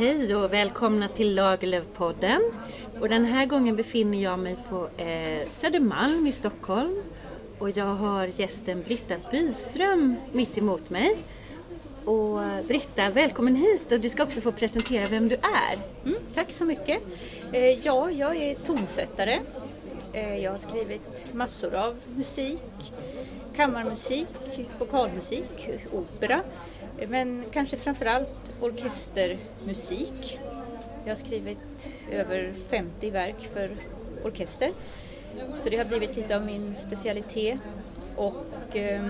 Hej och välkomna till Lagerlöfpodden. Och den här gången befinner jag mig på eh, Södermalm i Stockholm. Och jag har gästen Britta Byström mitt emot mig. Och Britta, välkommen hit och du ska också få presentera vem du är. Mm, tack så mycket. Eh, ja, jag är tonsättare. Eh, jag har skrivit massor av musik, kammarmusik, vokalmusik, opera. Men kanske framförallt orkestermusik. Jag har skrivit över 50 verk för orkester. Så det har blivit lite av min specialitet. Och eh,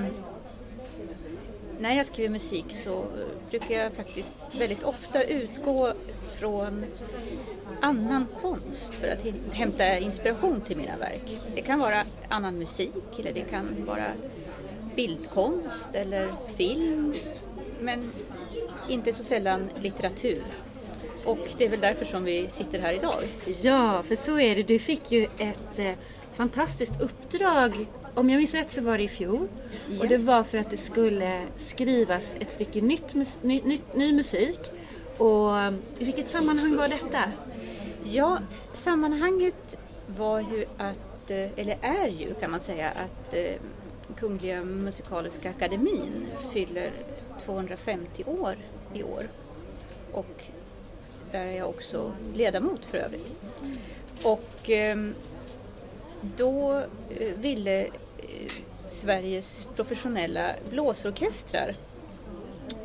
när jag skriver musik så eh, brukar jag faktiskt väldigt ofta utgå från annan konst för att hämta inspiration till mina verk. Det kan vara annan musik eller det kan vara bildkonst eller film men inte så sällan litteratur. Och det är väl därför som vi sitter här idag. Ja, för så är det. Du fick ju ett eh, fantastiskt uppdrag. Om jag minns rätt så var det i fjol. Ja. Och det var för att det skulle skrivas ett stycke nytt, ny, ny, ny musik. Och i vilket sammanhang var detta? Ja, sammanhanget var ju att, eh, eller är ju kan man säga, att eh, Kungliga Musikaliska Akademin fyller 250 år i år. Och där är jag också ledamot för övrigt. Och ehm, då eh, ville eh, Sveriges professionella blåsorkestrar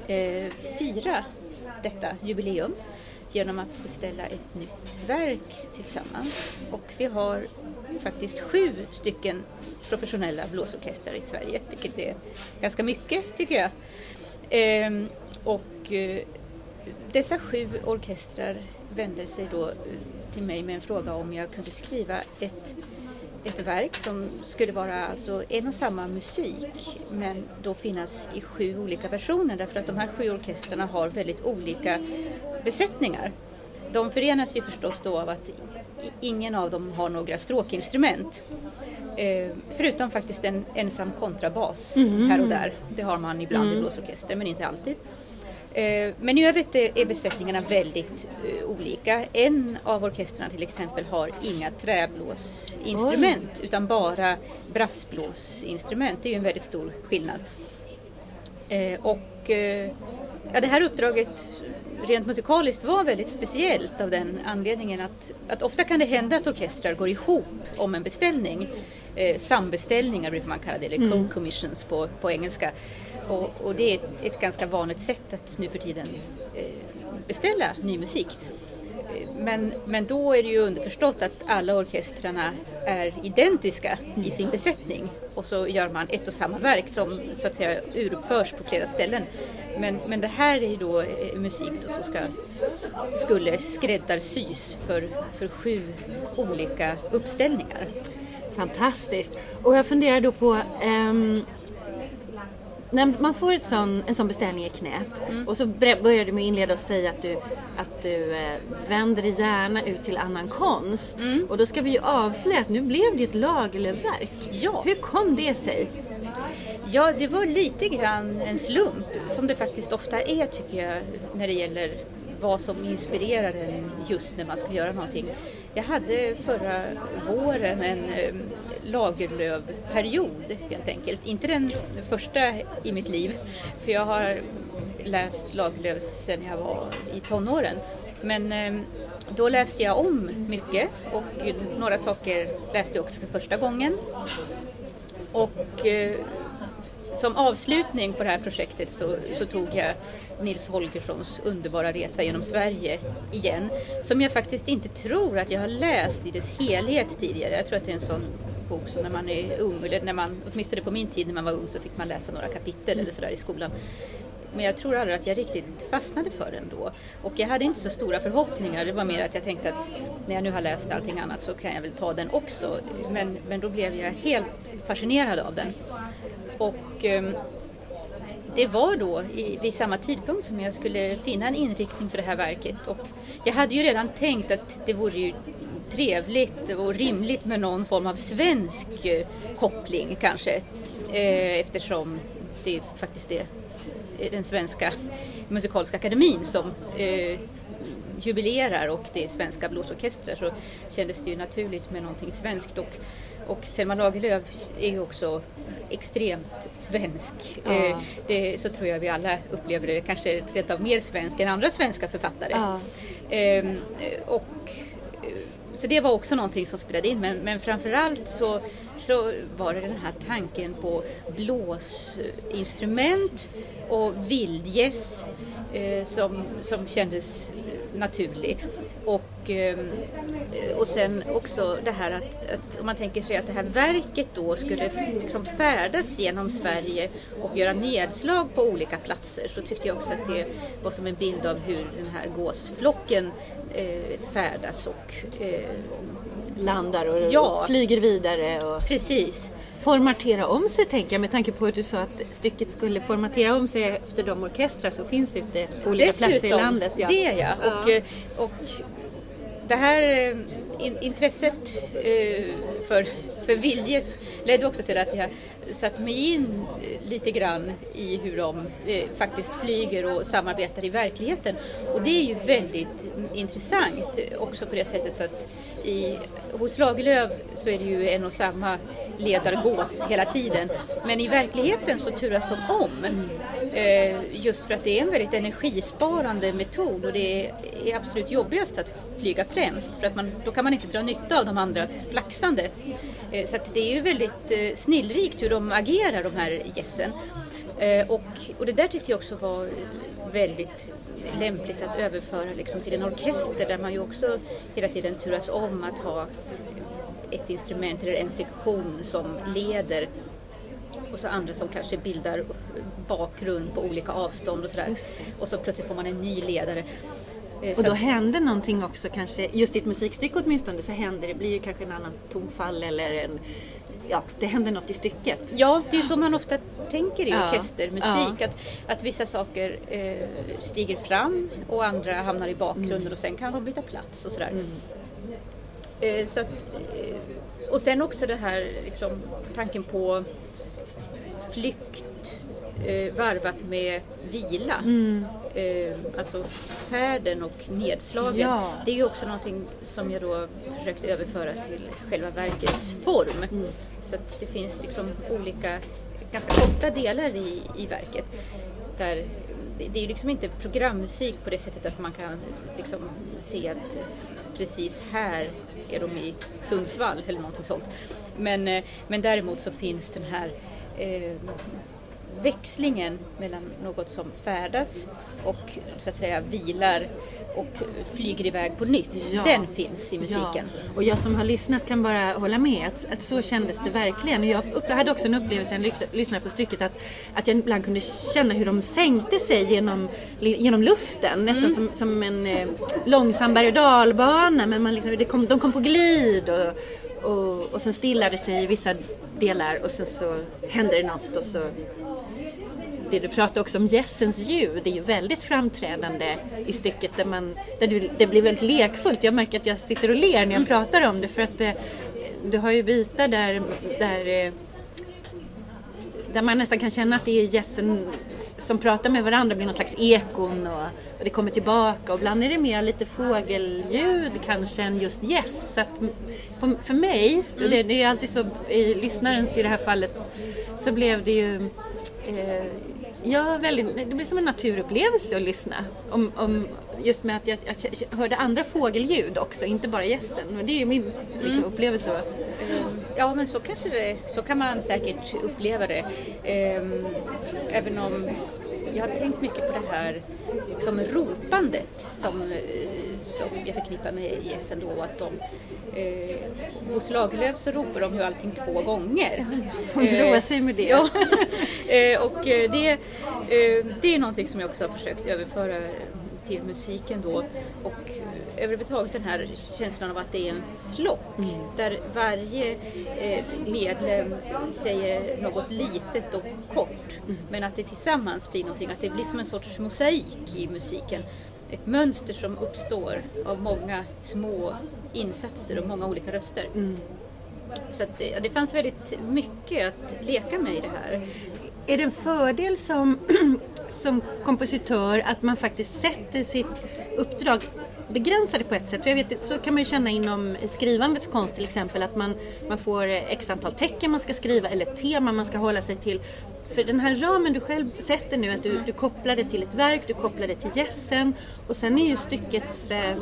eh, fira detta jubileum genom att beställa ett nytt verk tillsammans. Och vi har faktiskt sju stycken professionella blåsorkestrar i Sverige, vilket är ganska mycket tycker jag. Ehm, och eh, dessa sju orkestrar vände sig då eh, till mig med en fråga om jag kunde skriva ett, ett verk som skulle vara alltså en och samma musik men då finnas i sju olika versioner därför att de här sju orkestrarna har väldigt olika besättningar. De förenas ju förstås då av att ingen av dem har några stråkinstrument. Eh, förutom faktiskt en ensam kontrabas mm. här och där. Det har man ibland mm. i blåsorkester men inte alltid. Eh, men i övrigt är besättningarna väldigt eh, olika. En av orkestrarna till exempel har inga träblåsinstrument Oj. utan bara brassblåsinstrument. Det är ju en väldigt stor skillnad. Eh, och eh, ja, det här uppdraget rent musikaliskt var väldigt speciellt av den anledningen att, att ofta kan det hända att orkestrar går ihop om en beställning. Eh, sambeställningar brukar man kalla det, eller mm. co-commissions på, på engelska. Och, och, det är ett, ett, ganska vanligt sätt att nu för tiden eh, beställa ny musik. Men, men då är det ju underförstått att alla orkestrarna är identiska i sin besättning och så gör man ett och samma verk som så att säga uruppförs på flera ställen. Men, men det här är ju då eh, musik då som ska, skulle skräddarsys för, för sju olika uppställningar. Fantastiskt! Och jag funderar då på um när man får ett sån, en sån beställning i knät mm. och så börjar du med att inleda och säga att du, att du eh, vänder dig gärna ut till annan konst. Mm. Och då ska vi ju avslöja att nu blev det ett Lagerlöfverk. Ja. Hur kom det sig? Ja, det var lite grann en slump, som det faktiskt ofta är tycker jag, när det gäller vad som inspirerar en just när man ska göra någonting. Jag hade förra våren en eh, Lagerlöfperiod helt enkelt. Inte den första i mitt liv, för jag har läst Lagerlöf sedan jag var i tonåren. Men ehm, då läste jag om mycket och några saker läste jag också för första gången. Och eh, som avslutning på det här projektet så, så, tog jag Nils Holgerssons underbara resa genom Sverige igen. Som jag faktiskt inte tror att jag har läst i dess helhet tidigare. Jag tror att det är en sån bok som när man är ung, eller när man, åtminstone på min tid när man var ung så fick man läsa några kapitel eller sådär i skolan. Men jag tror aldrig att jag riktigt fastnade för den då. Och jag hade inte så stora förhoppningar. Det var mer att jag tänkte att när jag nu har läst allting annat så kan jag väl ta den också. Men, men då blev jag helt fascinerad av den. Och eh, det var då i, vid samma tidpunkt som jag skulle finna en inriktning för det här verket. Och jag hade ju redan tänkt att det vore ju trevligt och rimligt med någon form av svensk eh, koppling kanske. Eh, eftersom det faktiskt är den svenska musikaliska akademin som eh, jubilerar och det är svenska blåsorkestrar så kändes det ju naturligt med någonting svenskt. Och, och Selma Lagerlöf är ju också extremt svensk. Ja. Eh, det, så tror jag vi alla upplever det, kanske rent av mer svensk än andra svenska författare. Ja. Ehm, och, eh, så det var också någonting som spelade in men, men framförallt så, så var det den här tanken på blåsinstrument och vildgäss eh, som, som kändes naturlig. Och, ehm, och sen också det här att, att om man tänker sig att det här verket då skulle liksom färdas genom Sverige och göra nedslag på olika platser så tyckte jag också att det var som en bild av hur den här gåsflocken eh, färdas och eh, Landar och Ja. flyger vidare och precis. formatera om sig tänker jag med tanke på att du sa att stycket skulle formatera om sig efter de orkestrar som finns ute på olika platser i landet. Ja. det ja. Och, eh, och det här eh, in, intresset eh, för, för Viljes ledde också till att jag satt mig in lite grann i hur de eh, faktiskt flyger och samarbetar i verkligheten. Och det är ju väldigt intressant också på det sättet att i, hos Lagerlöf så är det ju en och samma ledargås hela tiden. Men i verkligheten så turas de om. Eh, just för att det är en väldigt energisparande metod och det är absolut jobbigast att flyga främst för att man, då kan man inte dra nytta av de andras flaxande. Eh, så att det är ju väldigt eh, snillrikt hur de agerar de här gässen. Eh, och, och det där tyckte jag också var väldigt lämpligt att överföra liksom till en orkester där man ju också hela tiden turas om att ha ett instrument eller en sektion som leder och så andra som kanske bildar bakgrund på olika avstånd och sådär. Och så plötsligt får man en ny ledare. Eh, Och då händer någonting också kanske, just i ett musikstycke åtminstone så händer det, blir ju kanske en annan tonfall eller en, ja det händer något i stycket. Ja, det är ju så man ofta tänker i Ja. orkestermusik. Att, att vissa saker eh, stiger fram och andra hamnar i bakgrunden Mm. och sen kan de byta plats och sådär. Eh, så att, eh, och sen också det här liksom, tanken på flykt eh, varvat med vila. Eh, alltså färden och nedslagen. Ja. Det är ju också någonting som jag då försökt överföra till själva verkets form. Så att det finns liksom olika ganska korta delar i, i verket. Där det, det är ju liksom inte programmusik på det sättet att man kan liksom se att precis här är de i Sundsvall eller någonting sånt. Men, eh, men däremot så finns den här eh, växlingen mellan något som färdas och så att säga vilar och flyger iväg på nytt. Ja. Den finns i musiken. Ja. Och jag som har lyssnat kan bara hålla med att, att så kändes det verkligen. Och jag upp- hade också en upplevelse när jag lys- lyssnade på stycket att, att jag ibland kunde känna hur de sänkte sig genom, genom luften. Nästan som, som en eh, långsam berg och dalbana. Men man liksom, det kom, de kom på glid och, och, och sen stillade sig i vissa delar och sen så hände det något och så det du pratade också om gässens ljud är ju väldigt framträdande i stycket där, man, där du, det blir väldigt lekfullt. Jag märker att jag sitter och ler när jag pratar om det för att eh, du har ju bitar där, där, eh, där man nästan kan känna att det är gässen som pratar med varandra, det blir någon slags ekon och, och det kommer tillbaka och ibland är det mer lite fågelljud kanske än just gäss. På, för mig, och det, det är alltid så i lyssnarens i det här fallet, så blev det ju eh, Ja, väldigt, det blir som en naturupplevelse att lyssna. Om, om, just med att jag, jag hörde andra fågelljud också, inte bara gässen. Men det är ju min liksom, upplevelse. Ja, men så kanske det, så kan man säkert uppleva det. Ehm, även om jag har tänkt mycket på det här som ropandet som, eh, som jag förknippar med gässen då. Att de, eh, hos Lagerlöf så ropar de ju allting två gånger. Hon Eh, roar sig med det. Ja, Eh, och eh, det, det är någonting som jag också har försökt överföra till musiken då. Och överhuvudtaget den här känslan av att det är en flock där varje eh, medlem säger något litet och kort. Men att det tillsammans blir någonting, att det blir som en sorts mosaik i musiken. Ett mönster som uppstår av många små insatser och många olika röster. Så att det, det fanns väldigt mycket att leka med i det här. Är det en fördel som, som kompositör att man faktiskt sätter sitt uppdrag begränsade på ett sätt. För jag vet, så kan man ju känna inom skrivandets konst till exempel att man, man får x antal tecken man ska skriva eller tema man ska hålla sig till. För den här ramen du själv sätter nu, att du, du kopplar det till ett verk, du kopplar det till gässen och sen är ju styckets eh,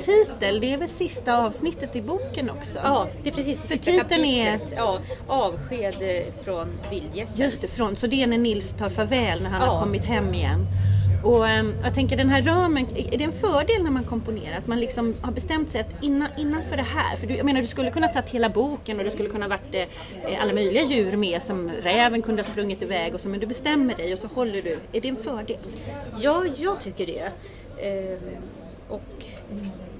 titel, det är väl sista avsnittet i boken också? Ja, det är precis För sista titeln är- kapitlet. Ja, avsked eh, från vildgässen. Just det, från, så det är när Nils tar farväl när han Ja. har kommit hem igen. Och ehm, jag tänker den här ramen, är det en fördel när man komponerar? Att man liksom har bestämt sig att innan, innanför det här, för du, jag menar du skulle kunna tagit hela boken och det skulle kunna varit eh, alla möjliga djur med som räven kunde ha sprungit iväg och så, men du bestämmer dig och så håller du. Är det en fördel? Ja, jag tycker det. Eh, och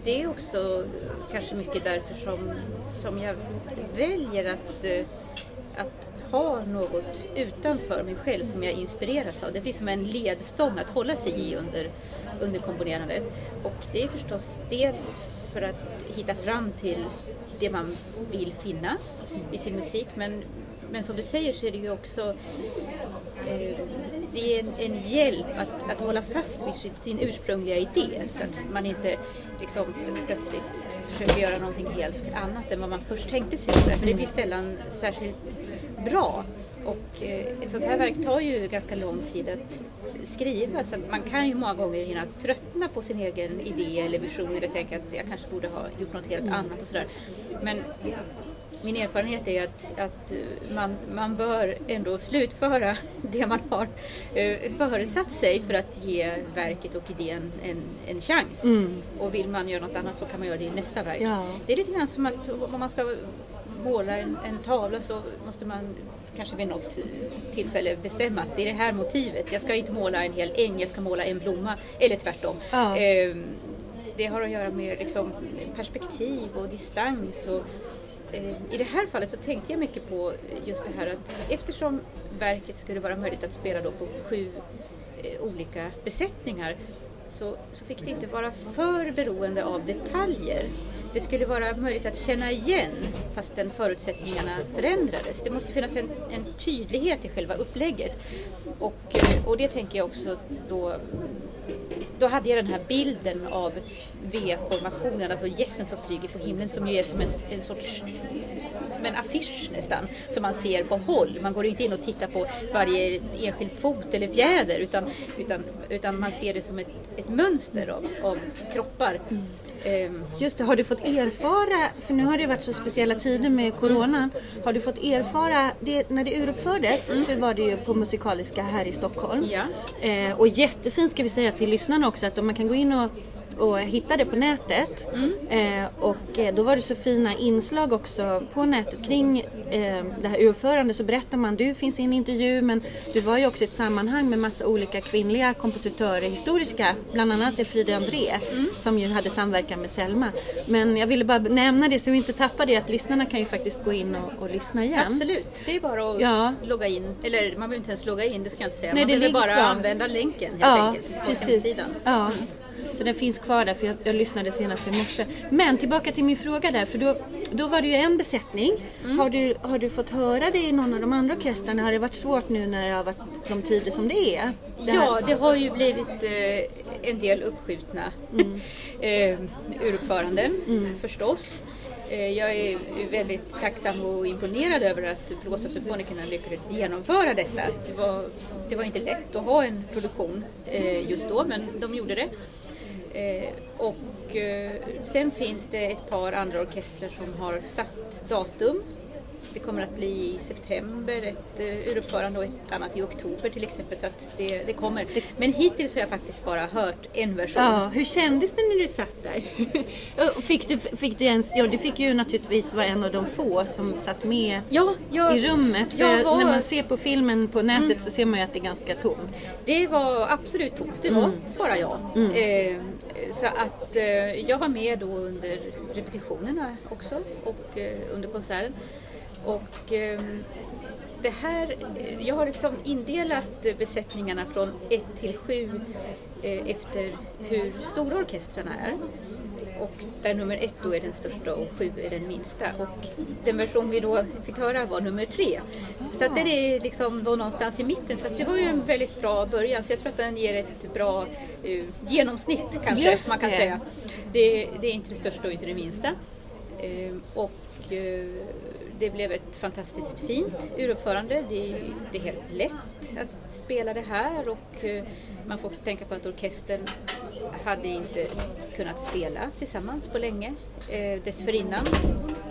det är också kanske mycket därför som, som jag väljer att, eh, att har något utanför mig själv som jag inspireras av. Det blir som en ledstång att hålla sig i under, under komponerandet. Och det är förstås dels för att hitta fram till det man vill finna i sin musik men, men som du säger så är det ju också eh, det är en, en hjälp att, att hålla fast vid sin, sin ursprungliga idé så att man inte liksom plötsligt försöker göra någonting helt annat än vad man först tänkte sig. För det blir sällan särskilt bra. Och eh, ett sånt här verk tar ju ganska lång tid att skriva så man kan ju många gånger hinna tröttna på sin egen idé eller vision eller tänka att jag kanske borde ha gjort något helt annat och sådär. Men min erfarenhet är att, att eh, man, man bör ändå slutföra det man har eh, föresatt sig för att ge verket och idén en, en chans. Och vill man göra något annat så kan man göra det i nästa verk. Ja. Det är lite grann som att om man ska måla en, en tavla så måste man kanske vid något tillfälle bestämma att det är det här motivet. Jag ska inte måla en hel äng, jag ska måla en blomma. Eller tvärtom. Ja. Ehm, det har att göra med liksom, perspektiv och distans. Och, eh, I det här fallet så tänkte jag mycket på just det här att eftersom verket skulle vara möjligt att spela då på sju eh, olika besättningar så, så fick det inte vara för beroende av detaljer. Det skulle vara möjligt att känna igen fastän förutsättningarna förändrades. Det måste finnas en, en tydlighet i själva upplägget. Och, eh, och det tänker jag också då då hade jag den här bilden av V-formationen, alltså gässen som flyger på himlen som ju är som en, en sorts som en affisch nästan, som man ser på håll. Man går inte in och tittar på varje enskild fot eller fjäder utan, utan, utan man ser det som ett, ett mönster av, av kroppar. Ehm, Just det, har du fått erfara, för nu har det varit så speciella tider med coronan, har du fått erfara, det, när det uruppfördes så var det ju på Musikaliska här i Stockholm. Ja. Eh, och jättefint ska vi säga till lyssnarna också att man kan gå in och och hitta det på nätet. Eh, och eh, då var det så fina inslag också på nätet kring eh, det här urförandet så berättar man, du finns i en intervju men du var ju också i ett sammanhang med massa olika kvinnliga kompositörer, historiska, bland annat Elfrida André som ju hade samverkan med Selma. Men jag ville bara nämna det så vi inte tappar det att lyssnarna kan ju faktiskt gå in och, och lyssna igen. Absolut, det är bara att Ja. logga in. Eller man behöver inte ens logga in, det ska jag inte säga. Nej, man det behöver bara kvar. använda länken helt Ja, enkelt på precis. hemsidan. Så den finns kvar där för jag, jag lyssnade senast i morse. Men tillbaka till min fråga där för då, då var det ju en besättning. Mm. Har, du, har du fått höra det i någon av de andra orkestrarna? Har det varit svårt nu när det har varit de tider som det är? Det Ja, det har ju blivit eh, en del uppskjutna eh, uruppföranden förstås. Eh, jag är väldigt tacksam och imponerad över att Blåsarsymfonikerna lyckades genomföra detta. Det var, det var inte lätt att ha en produktion eh, just då, men de gjorde det. Eh, och eh, sen finns det ett par andra orkestrar som har satt datum. Det kommer att bli i september ett uruppförande och ett annat i oktober till exempel. Så att det, det kommer. Men hittills har jag faktiskt bara hört en version. Ja, hur kändes det när du satt där? Fick, du, fick du ens, ja du fick ju naturligtvis vara en av de få som satt med Ja, jag, i rummet. För var- när man ser på filmen på nätet så ser man ju att det är ganska tomt. Det var absolut tomt, det var bara jag. Eh, så att eh, jag var med då under repetitionerna också och eh, under konserten. Och eh, det här, jag har liksom indelat besättningarna från 1 till 7 eh, efter hur stora orkestrarna är. Och där nummer ett då är den största och sju är den minsta. Och den version vi då fick höra var nummer tre. Så att den är liksom då någonstans i mitten. Så det var ju en väldigt bra början. Så jag tror att den ger ett bra uh, genomsnitt kanske man kan det. säga. Det, det är inte det största och inte det minsta. Eh, och och eh, det blev ett fantastiskt fint uruppförande. Det, det är helt lätt att spela det här och eh, man får också tänka på att orkestern hade inte kunnat spela tillsammans på länge eh, dessförinnan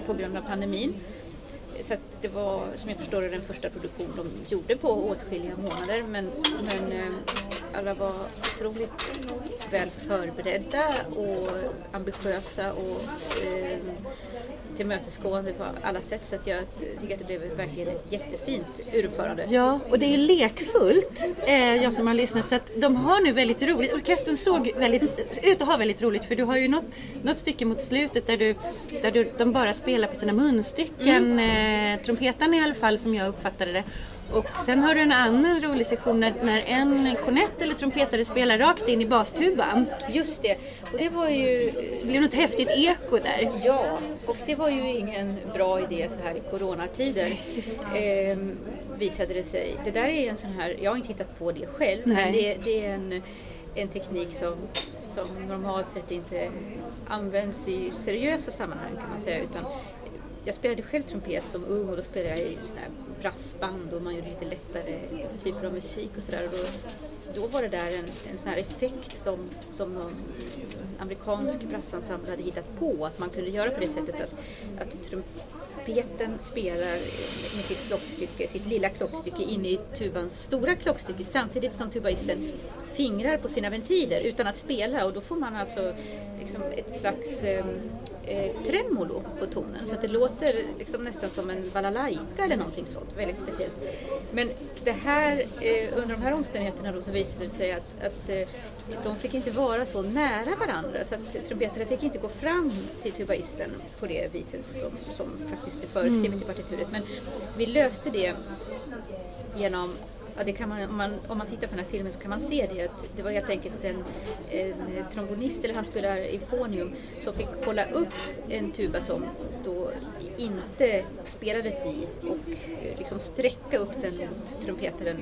på grund av pandemin. Så det var, som jag förstår det, den första produktion de gjorde på åtskilliga månader. Men, men eh, alla var otroligt väl förberedda och ambitiösa och eh, tillmötesgående på alla sätt. Så att jag tycker att det blev verkligen ett jättefint uruppförande. Ja, och det är lekfullt, eh, jag som har lyssnat. Så att de har nu väldigt roligt. Orkestern såg väldigt, ut att ha väldigt roligt för du har ju något, något stycke mot slutet där, du, där du, de bara spelar på sina munstycken. Eh, trumpeten i alla fall som jag uppfattade det. Och sen har du en annan rolig sektion när, när en kornett eller trumpetare spelar rakt in i bastuban. Just det, och det var ju Så det blir något häftigt eko där. Ja, och det var ju ingen bra idé så här i coronatider. Ehm, visade det sig. Det där är en sån här, jag har inte hittat på det själv, Nej. men det, det är en, en teknik som, som normalt sett inte används i seriösa sammanhang kan man säga. Utan jag spelade själv trumpet som ung och då spelade jag i såna här brassband och man gjorde lite lättare typer av musik och sådär. Då, då var det där en, en sån här effekt som, som någon amerikansk brassensemble hade hittat på. Att man kunde göra på det sättet att, att trumpeten spelar med sitt klockstycke, sitt lilla klockstycke inne i tubans stora klockstycke samtidigt som tubaisten fingrar på sina ventiler utan att spela och då får man alltså liksom ett slags eh, eh, tremolo på tonen så att det låter liksom nästan som en balalaika eller någonting sånt, väldigt speciellt. Men det här, eh, under de här omständigheterna då så visade det sig att, att eh, de fick inte vara så nära varandra så att trumpetare fick inte gå fram till tubaisten på det viset som, som faktiskt är föreskrivet i partituret. Men vi löste det genom Ja, det kan man, om, man, om man tittar på den här filmen så kan man se det. Att det var helt enkelt en, en trombonist, eller han spelar i fonium, som fick hålla upp en tuba som då inte spelades i och eh, liksom sträcka upp den mot trumpetaren.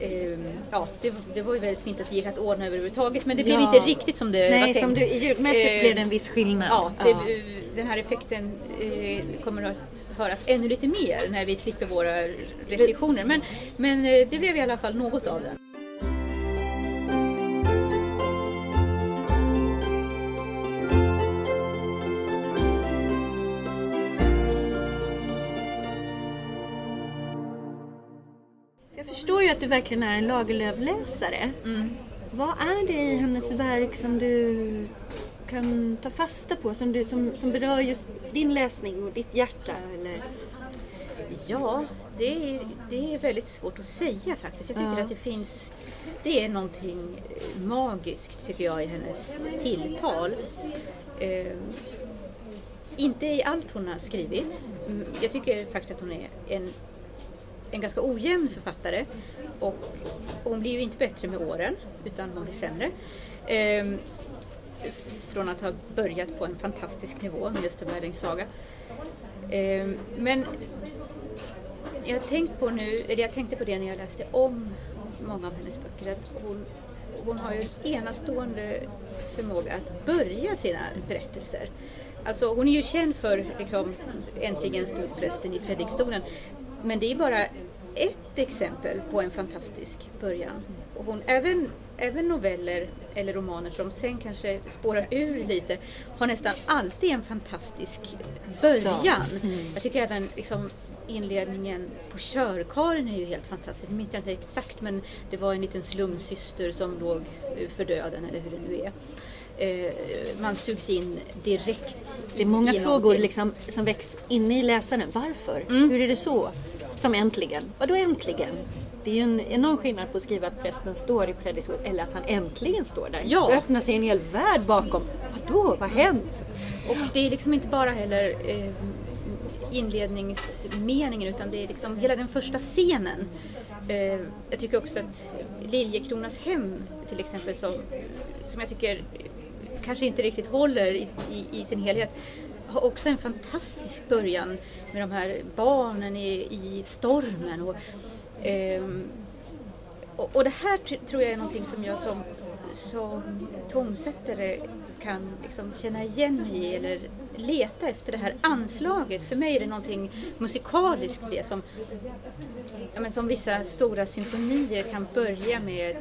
Ehm, Ja, det, det var ju väldigt fint att det gick att ordna överhuvudtaget men det blev Ja. inte riktigt som det var Nej, tänkt. som du, ljudmässigt blev det en viss skillnad. Ja, det, den här effekten eh, kommer att höras ännu lite mer när vi slipper våra restriktioner. Men, men eh, det blev i alla fall något av den. Jag förstår ju att du verkligen är en Lagerlöf-läsare. Mm. Vad är det i hennes verk som du kan ta fasta på, som, du, som, som berör just din läsning och ditt hjärta? Eller? Ja, det är, det är väldigt svårt att säga faktiskt. Jag tycker Ja. att det finns, det är någonting eh, magiskt tycker jag i hennes tilltal. Eh, inte i allt hon har skrivit. Mm, Jag tycker faktiskt att hon är en, en ganska ojämn författare och hon blir ju inte bättre med åren utan hon blir sämre. Eh, från att ha börjat på en fantastisk nivå med just en saga. Eh, men jag tänkt på nu, eller jag tänkte på det när jag läste om många av hennes böcker, att hon, hon har ju en enastående förmåga att börja sina berättelser. Alltså hon är ju känd för liksom, äntligen stod prästen i predikstolen. Men det är bara ett exempel på en fantastisk början. Och hon, även, även noveller eller romaner som sen kanske spårar ur lite har nästan alltid en fantastisk början. Jag tycker även liksom, inledningen på Körkaren är ju helt fantastisk. Nu minns jag inte exakt men det var en liten slumsyster som låg för döden eller hur det nu är. Eh, man sugs in direkt Det är många frågor liksom, som väcks inne i läsaren. Varför? Mm. Hur är det så? Som äntligen. Vadå äntligen? Det är ju en enorm skillnad på att skriva att prästen står i predikstolen eller att han äntligen står där. Ja. Då öppnar sig en hel värld bakom. Vadå? Vad har hänt? Och det är liksom inte bara heller eh, inledningsmeningen utan det är liksom hela den första scenen. Eh, jag tycker också att Liljekronas hem till exempel som, som jag tycker kanske inte riktigt håller i, i, i sin helhet har också en fantastisk början med de här barnen i, i stormen. Och, eh, och, och, det här tror jag är någonting som jag som, som tonsättare kan liksom känna igen mig i eller leta efter det här anslaget. För mig är det någonting musikaliskt det som, ja, men som vissa stora symfonier kan börja med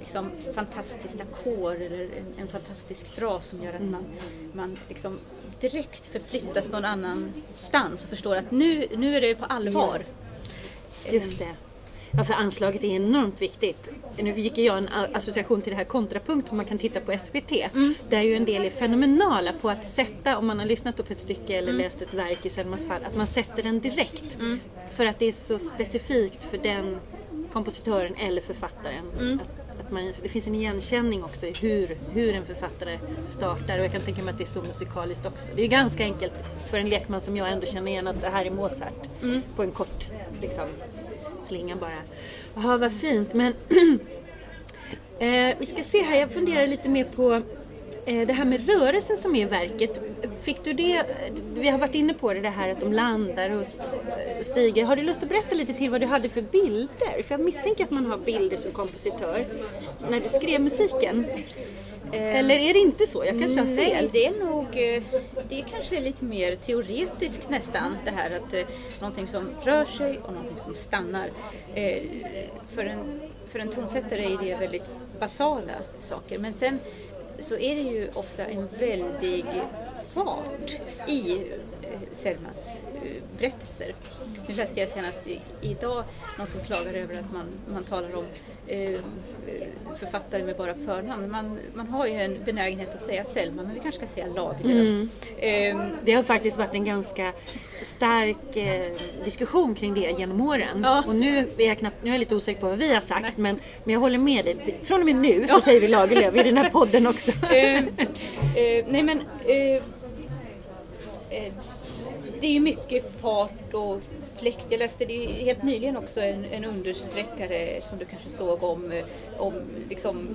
liksom, fantastiskt ackord eller en, en, fantastisk fras som gör att man, man liksom direkt förflyttas någon annanstans och förstår att nu, nu är det på allvar. Just det. Ja, för anslaget är enormt viktigt. Nu gick jag en association till det här kontrapunkt som man kan titta på SVT. Mm. Där ju en del är fenomenala på att sätta, om man har lyssnat på ett stycke eller mm. läst ett verk i Selmas fall, att man sätter den direkt. Mm. För att det är så specifikt för den kompositören eller författaren. Mm. Att, man, det finns en igenkänning också i hur, hur en författare startar och jag kan tänka mig att det är så musikaliskt också. Det är ganska enkelt för en lekman som jag ändå känner igen att det här är Mozart mm. på en kort liksom, slinga bara. Jaha, vad fint. Men eh, vi ska se här, jag funderar lite mer på det här med rörelsen som är i verket. Fick du det, vi har varit inne på det, det här att de landar och stiger. Har du lust att berätta lite till vad du hade för bilder? För jag misstänker att man har bilder som kompositör när du skrev musiken. Eh, Eller är det inte så? Jag kanske har fel? Nej, det är nog eh, det är kanske lite mer teoretiskt nästan det här att eh, någonting som rör sig och någonting som stannar. För en, för en tonsättare är det väldigt basala saker men sen så är det ju ofta en väldig fart i Selmas berättelser. Nu läste jag senast i, idag någon som klagar över att man, man talar om eh, författare med bara förnamn. Man, man har ju en benägenhet att säga Selma men vi kanske ska säga Lagerlöf. Mm. Eh, det har faktiskt varit en ganska stark eh, diskussion kring det genom åren. Ja. Och nu är, jag knappt, nu är jag lite osäker på vad vi har sagt men, men jag håller med dig. Från och med nu så ja. säger vi Lagerlöf i den här podden också. Eh, eh, nej men eh, det är ju mycket fart och fläkt. Jag läste det helt nyligen också en, en understreckare som du kanske såg om, om liksom,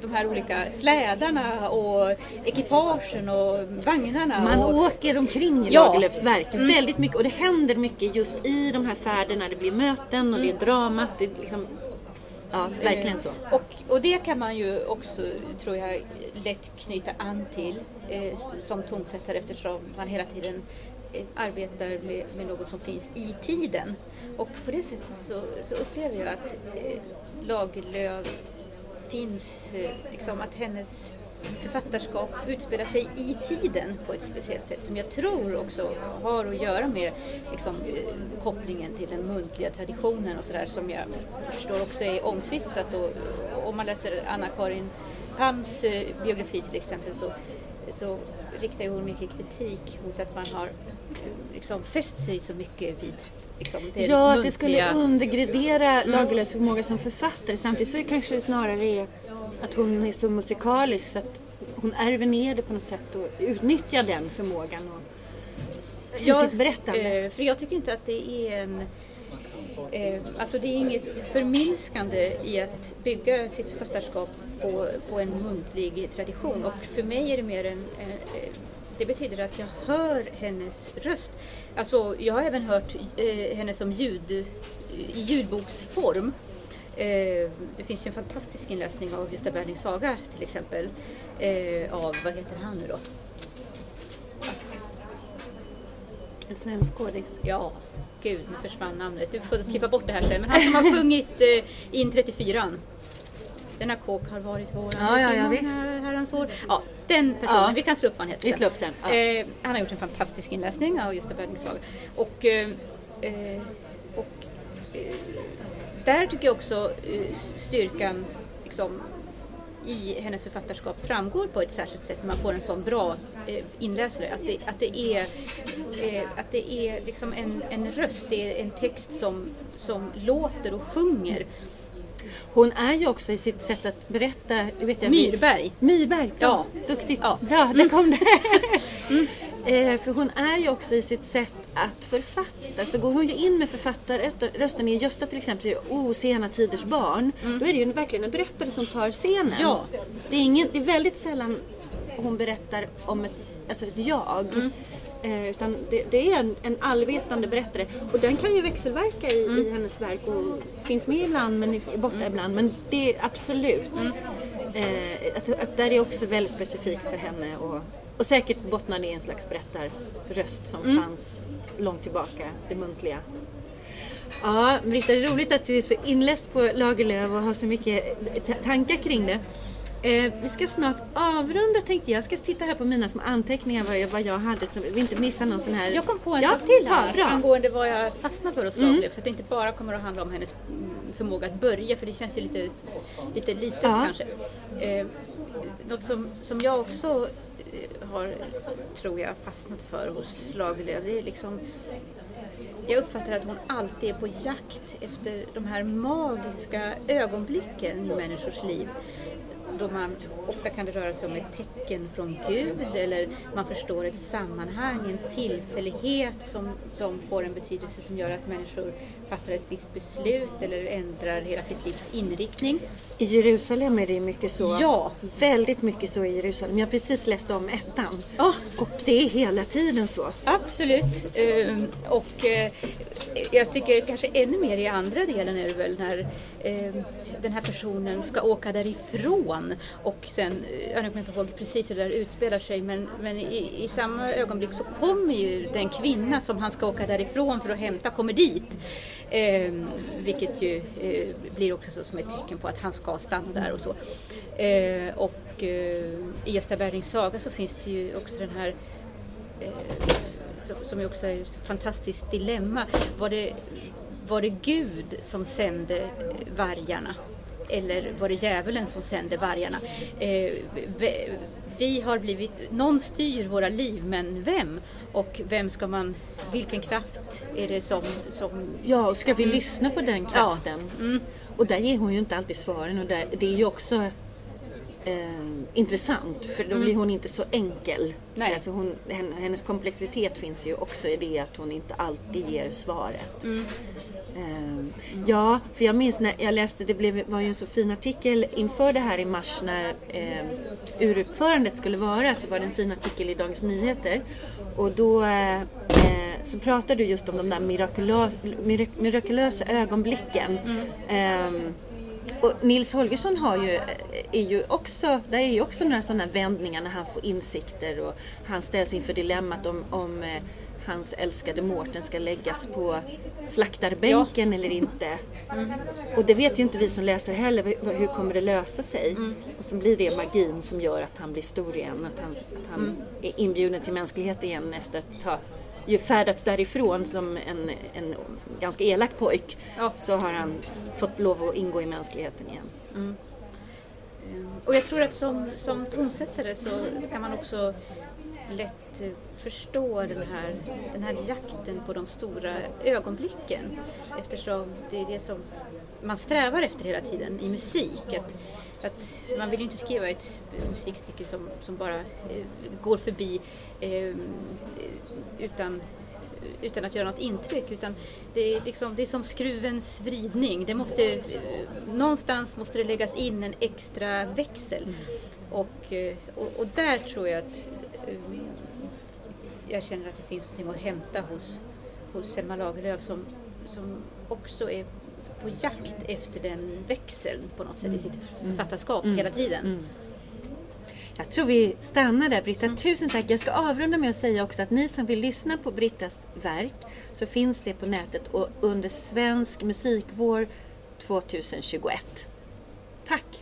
de här olika slädarna och ekipagen och vagnarna. Man och... åker omkring i ja. Lagerlöfs verk mm. väldigt mycket och det händer mycket just i de här färderna. Det blir möten och mm. det är mm. dramat. Det är liksom, ja, verkligen så. Eh, och, och det kan man ju också, tror jag, lätt knyta an till eh, som tonsättare eftersom man hela tiden eh, arbetar med, med något som finns i tiden. Och på det sättet så, så upplever jag att eh, Lagerlöf finns, eh, liksom att hennes författarskap utspelar sig i tiden på ett speciellt sätt som jag tror också har att göra med liksom, eh, kopplingen till den muntliga traditionen och sådär som jag förstår också är omtvistat. Och, om man läser Anna-Karin Pams eh, biografi till exempel så, så riktar hon mycket kritik mot att man har liksom fäst sig så mycket vid liksom, Ja, muntliga... att det skulle undergradera. Lagerlöfs förmåga som författare. Samtidigt så är det kanske snarare är att hon är så musikalisk så att hon ärver ner det på något sätt och utnyttjar den förmågan och, i ja, sitt berättande. Eh, för jag tycker inte att det är en eh, Alltså det är inget förminskande i att bygga sitt författarskap på, på en muntlig tradition och för mig är det mer en, en det betyder att jag hör hennes röst. Alltså, jag har även hört eh, henne som ljud, i ljudboksform. Eh, det finns ju en fantastisk inläsning av Gösta Berlings saga till exempel. Eh, av, vad heter han nu då? En svensk skådis. Ja, gud nu försvann namnet. Du får klippa bort det här sen. Men han som har sjungit eh, In 34 denna kåk har varit våran ja, ja, ja, visst. herrans år. Ja, den personen, ja. vi kan slå upp vad han heter. Vi slår upp sen. Ja. Eh, han har gjort en fantastisk inläsning av Gösta Berlings saga. Och, eh, eh, och eh, där tycker jag också eh, styrkan liksom, i hennes författarskap framgår på ett särskilt sätt. Man får en sån bra eh, inläsare. Att det, att det är, eh, att det är liksom en, en röst, det är en text som, som låter och sjunger. Hon är ju också i sitt sätt att berätta. Vet jag, Myrberg. Myrberg, ja. Duktigt. Ja. Bra, där kom det. Mm. Eh, för hon är ju också i sitt sätt att författa. Så går hon ju in med författarrösten i Gösta till exempel, O sena tiders barn. Mm. Då är det ju verkligen en berättare som tar scenen. Ja. Det, är ingen, det är väldigt sällan hon berättar om ett, alltså ett jag. Mm. Eh, utan det, det, är en, en allvetande berättare. Och den kan ju växelverka i, mm. i hennes verk och finns med ibland men är borta mm. ibland. Men det är absolut. Mm. Eh, att, att där är också väldigt specifikt för henne. Och, och säkert bottnar i en slags berättarröst som mm. fanns långt tillbaka, det muntliga. Ja, Britta, det är roligt att du är så inläst på Lagerlöf och har så mycket tankar kring det. Eh, vi ska snart avrunda tänkte jag. Jag ska titta här på mina små anteckningar vad jag, vad jag hade så vi inte missar någon sån här. Jag kom på en ja, sak till här bra. angående vad jag fastnar för hos Lagerlöf. Mm. Så att det inte bara kommer att handla om hennes förmåga att börja för det känns ju lite, lite litet ja. kanske. Eh, något som, som jag också har, tror jag, fastnat för hos Lagerlöf. Det är liksom jag uppfattar att hon alltid är på jakt efter de här magiska ögonblicken i människors liv då man, ofta kan det röra sig om ett tecken från Gud eller man förstår ett sammanhang, en tillfällighet som, som får en betydelse som gör att människor fattar ett visst beslut eller ändrar hela sitt livs inriktning. I Jerusalem är det mycket så. Ja. Väldigt mycket så i Jerusalem. Jag har precis läst om ettan. Oh. Och det är hela tiden så. Absolut. Uh, och uh, jag tycker kanske ännu mer i andra delen är det väl när uh, den här personen ska åka därifrån och sen, eh, jag kommer inte ihåg precis hur det där utspelar sig men, men i, i samma ögonblick så kommer ju den kvinna som han ska åka därifrån för att hämta kommer dit. Eh, vilket ju eh, blir också så som ett tecken på att han ska stanna där och så. Eh, och eh, i Gösta Berlings saga så finns det ju också den här eh, som, ju också är ett fantastiskt dilemma. Var det, var det Gud som sände vargarna? Eller var det djävulen som sände vargarna? Eh, vi har blivit, någon styr våra liv, men vem? Och vem ska man, vilken kraft är det som... som... Ja, och ska vi lyssna på den kraften? Ja. Mm. Och där ger hon ju inte alltid svaren och där, det är ju också eh, intressant för då mm. blir hon inte så enkel. Nej. Alltså hon, hennes komplexitet finns ju också i det att hon inte alltid ger svaret. Mm. Mm. Ja, för jag minns när jag läste, det blev, var ju en så fin artikel inför det här i mars när eh, uruppförandet skulle vara, så var det en fin artikel i Dagens Nyheter. Och då eh, så pratade du just om de där mirakulösa, mirakulösa ögonblicken. Mm. Eh, och Nils Holgersson har ju, eh, är ju också, där är ju också några sådana vändningar när han får insikter och han ställs inför dilemmat om, om eh, hans älskade Mårten ska läggas på slaktarbänken ja. eller inte. Mm. Och det vet ju inte vi som läser heller, hur kommer det lösa sig? Mm. Och så blir det magin som gör att han blir stor igen, att han, att han mm. är inbjuden till mänsklighet igen efter att ha ju färdats därifrån som en, en ganska elak pojk ja. så har han fått lov att ingå i mänskligheten igen. Mm. Och jag tror att som, som tonsättare så ska man också lätt förstå den här, den här jakten på de stora ögonblicken eftersom det är det som man strävar efter hela tiden i musik. Att, att man vill inte skriva ett musikstycke som, som bara eh, går förbi eh, utan utan att göra något intryck utan det är, liksom, det är som skruvens vridning. Det måste, eh, någonstans måste det läggas in en extra växel. Mm. Och, eh, och, och, där tror jag att eh, jag känner att det finns något att hämta hos, hos Selma Lagerlöf som, som också är på jakt efter den växeln på något sätt i sitt mm. författarskap mm. hela tiden. Mm. Jag tror vi stannar där Britta. Tusen tack. Jag ska avrunda med att säga också att ni som vill lyssna på Brittas verk så finns det på nätet och under Svensk musikvår 2021. Tack! Tack!